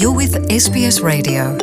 You're with SBS Radio.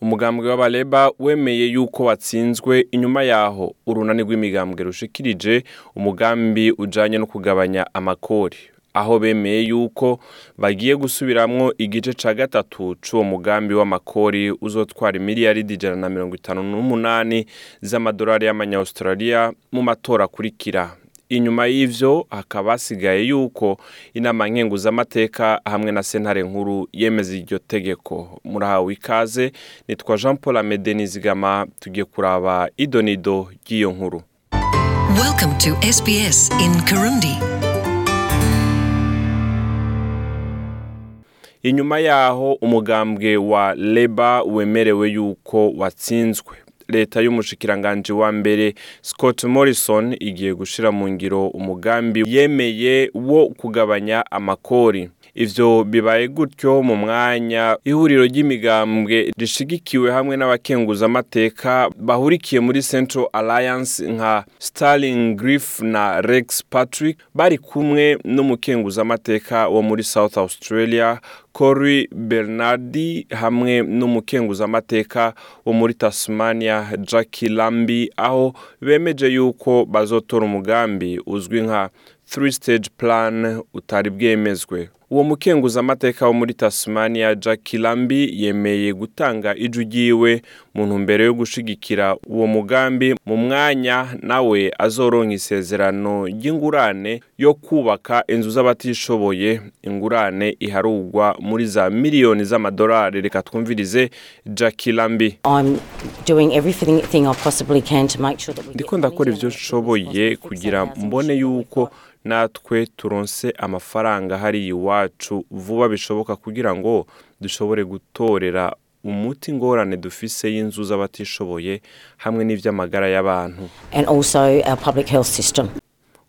umugambwe w'abaleba wemeye yuko watsinzwe inyuma yaho urunani rw'imigambwe rushikirije umugambi ujanye no kugabanya amakori aho bemeye yuko bagiye gusubiramwo igice ca gatatu c'uwo mugambi w'amakori uzotwara imiliyaridi ijana na mirongo itanu n'umunani z'amadolari y'amanyaustralia mu matora akurikira inyuma y'ivyo hakaba hasigaye yuko inama nkenguzamateka hamwe na sentare nkuru yemeza iryo tegeko. Murahawe ikaze nitwa jean paul amede nizigama tugiye kuraba idonido ry'iyo nkuru. Welcome to SBS in Kirundi. inyuma yaho umugambwe wa leba wemerewe yuko watsinzwe. Leta y'umushikiranganji wa mbere scott morrison igiye gushira mu ngiro umugambi yemeye wo kugabanya amakori. Ivyo bibaye gutyo mu mwanya ihuriro ry'imigambwe rishigikiwe hamwe n'abakenguzamateka bahurikiye muri central alliance nka starling griff na rex patrick bari kumwe n'umukenguzamateka wo muri south australia Cory Bernardi hamwe n'umukenguzamateka wo muri Tasmania Jackie Lambi aho bemeje yuko bazotora umugambi uzwi nka three stage plan utari bwemezwe. Uwo mukenguzamateka wo muri Tasmania Jackie Lambi yemeye gutanga ijwi ryiwe mu ntumbero yo gushigikira uwo mugambi mu mwanya nawe azoronka isezerano ry'ingurane yo kubaka inzu z'abatishoboye. Ingurane iharugwa muri za miliyoni z'amadolari. Reka twumvirize Jackie Lambi. Ndiko ndakora down. nshoboye kugira mbone yuko natwe turonse amafaranga hariya iwacu vuba bishoboka kugira ngo dushobore gutorera umuti ingorane dufise y'inzu z'abatishoboye hamwe n'ivy'amagara y'abantu and also our public health system.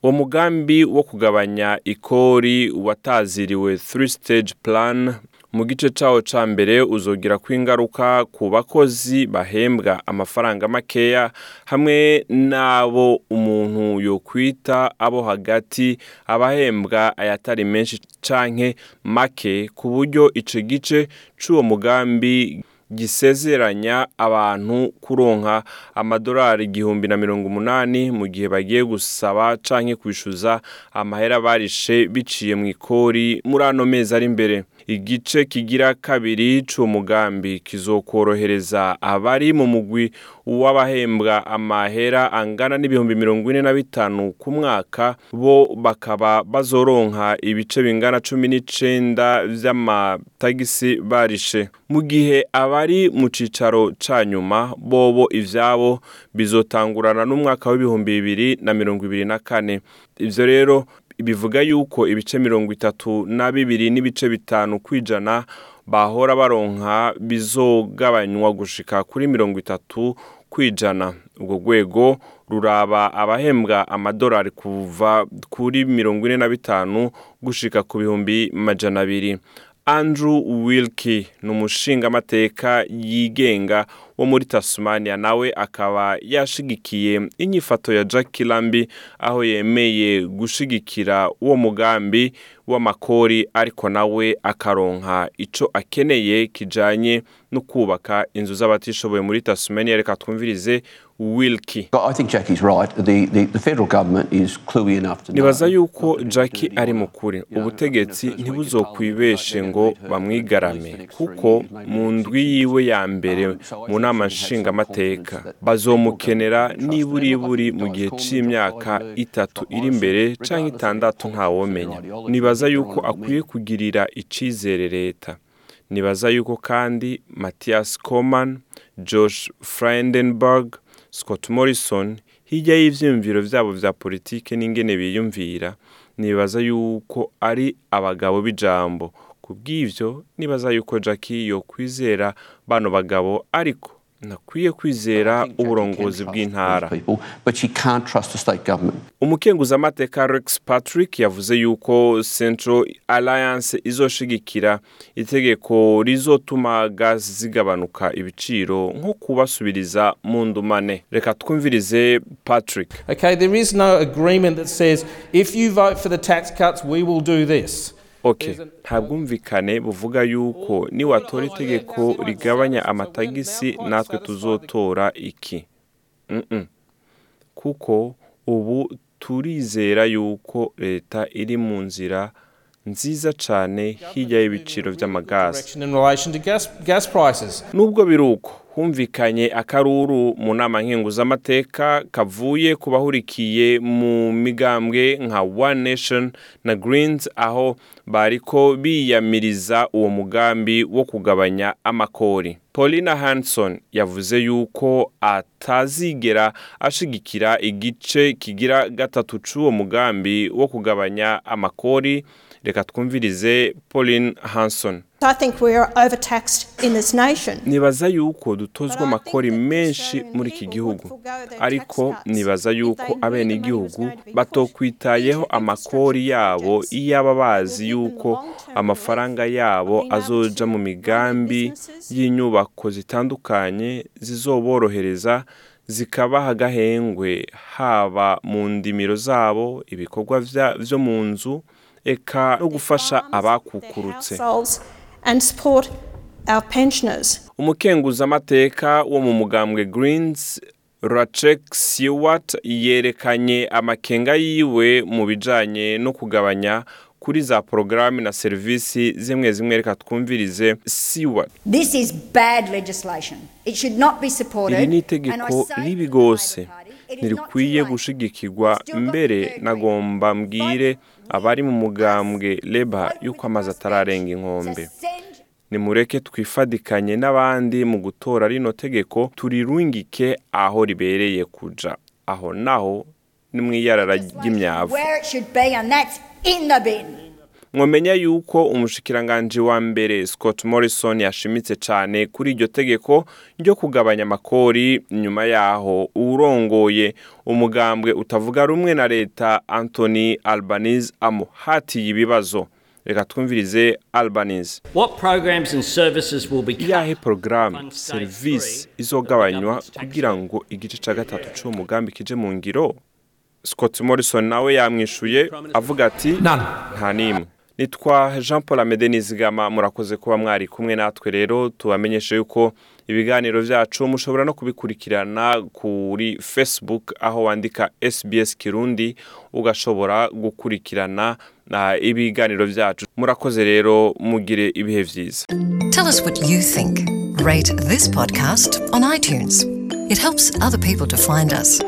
uwo mugambi wo kugabanya ikori wataziriwe three stage plan mu gice cawo ca mbere uzogira ko ingaruka ku bakozi bahembwa amafaranga makeya hamwe n'abo umuntu yokwita abo hagati abahembwa ayatari menshi canke make ku buryo ico gice c'uwo mugambi gisezeranya abantu kuronka amadolari igihumbi na mirongo umunani mu gihe bagiye gusaba canke kwishuza amahera barishe biciye mu ikori muri ano mezi ari imbere igice kigira kabiri c'uwo mugambi kizokorohereza abari mu mugwi w'abahembwa amahera angana n'ibihumbi mirongo ine na bitanu ku mwaka bo bakaba bazoronka ibice bingana cumi n'icenda vy'amatagisi barishe. Mu gihe abari mu cicaro ca nyuma bobo ivyabo bizotangurana n'umwaka w'ibihumbi bibiri na mirongo ibiri na kane. Ivyo rero bivuga yuko ibice mirongo itatu na bibiri n'ibice bitanu kwijana bahora baronka bizogabanywa gushika kuri mirongo itatu kwijana. Ubwo rwego ruraba abahembwa amadolari kuva kuri mirongo ine na bitanu gushika ku bihumbi majana abiri. Andrew wilkie ni umushingamateka yigenga wo muri tasmania. Nawe akaba yashigikiye inyifato ya Jackie Lambi aho yemeye gushigikira uwo mugambi w'amakori ariko nawe akaronka ico akeneye kijanye no kubaka inzu z'abatishoboye muri tasmania. Reka twumvirize wilkie. I think Jackie's right. The, the, the federal government is cluey enough to know. nibaza yuko Jackie ari mu kuri ubutegetsi ntibuzokwibeshe ngo bamwigarame kuko mu ndwi yiwe ya mbere mu nama nshingamateka bazomukenera niburiburi mu gihe c'imyaka itatu iri imbere canke itandatu ntawomenya nibaza yuko akwiye kugirira icizere leta. Nibaza yuko kandi Matthias Coman Josh Frydenberg Scott Morrison hirya y'ivyiyumviro vyabo vya politike n'ingene biyumvira nibaza yuko ari abagabo b'ijambo. Kubw'ivyo nibaza yuko Jackie yokwizera bano bagabo ariko ntakwiye kwizera uburongozi bw'intara people, but she can't trust the state government. umukenguzamateka rex patrick yavuze yuko central alliance izoshigikira itegeko rizotuma gazi zigabanuka ibiciro nko kubasubiriza mu ndumane reka twumvirize patrick Okay, there is no agreement that says if you vote for the tax cuts, we will do this. Ok nta bwumvikane buvuga yuko niwatora itegeko rigabanya amatagisi natwe tuzotora iki? Kuko ubu turizera yuko leta iri mu nzira nziza cyane hirya y'ibiciro by'amagazi nubwo biri uko humvikanye akaruru mu nama nkenguzamateka kavuye ku bahurikiye mu migambwe nka one nation na greens aho bariko biyamiriza uwo mugambi wo kugabanya amakori. Paulina hanson yavuze yuko atazigera ashigikira igice kigira gatatu c'uwo mugambi wo kugabanya amakori. Reka twumvirize pauline hanson. Nibaza yuko dutozwa amakori menshi muri iki gihugu. ariko nibaza yuko abenegihugu batokwitayeho amakori yabo iyo aba bazi yuko amafaranga yabo azoja mu migambi y'inyubako zitandukanye zizoborohereza zikabaha agahengwe haba mu ndimiro zabo ibikorwa vyo mu nzu eka no gufasha abakukurutse. And support our pensioners. umukenguzamateka wo mu mugambwe greens rachek siwat yerekanye amakenga yiwe mu bijanye no kugabanya kuri za porogaramu na serivisi zimwe zimwe reka twumvirize siwat This is bad legislation. It should not be supported. iri ni itegeko say ribi rwose Party, it is not ntirikwiye gushigikirwa mbere nagomba mbwire abari mu mugambwe leba yuko amazi atararenga inkombe nimureke twifadikanye n'abandi mu gutora rino tegeko turirungike aho ribereye kuja. Aho naho ni mu iyarara ry'imyavu. mwamenya yuko umushikiranganji wa mbere Scott Morrison yashimitse cyane kuri iryo tegeko ryo kugabanya amakori nyuma yaho urongoye umugambwe utavuga rumwe na leta Anthony Albanese amuhatiye ibibazo. Reka twumvirize Albanese. What programs and services will be cut? yahe porogaramu serivisi izogabanywa kugira ngo igice cya gatatu cy'uwo mugambi kije mu ngiro? Scott Morrison nawe yamwishuye avuga ati nta n'imwe. Nitwa jean paul amede nizigama murakoze kuba mwari kumwe natwe rero tubamenyeshe yuko ibiganiro byacu mushobora no kubikurikirana kuri facebook aho wandika sbs kirundi ugashobora gukurikirana na ibiganiro byacu murakoze rero mugire ibihe byiza Tell us what you think. Rate this podcast on iTunes. It helps other people to find us.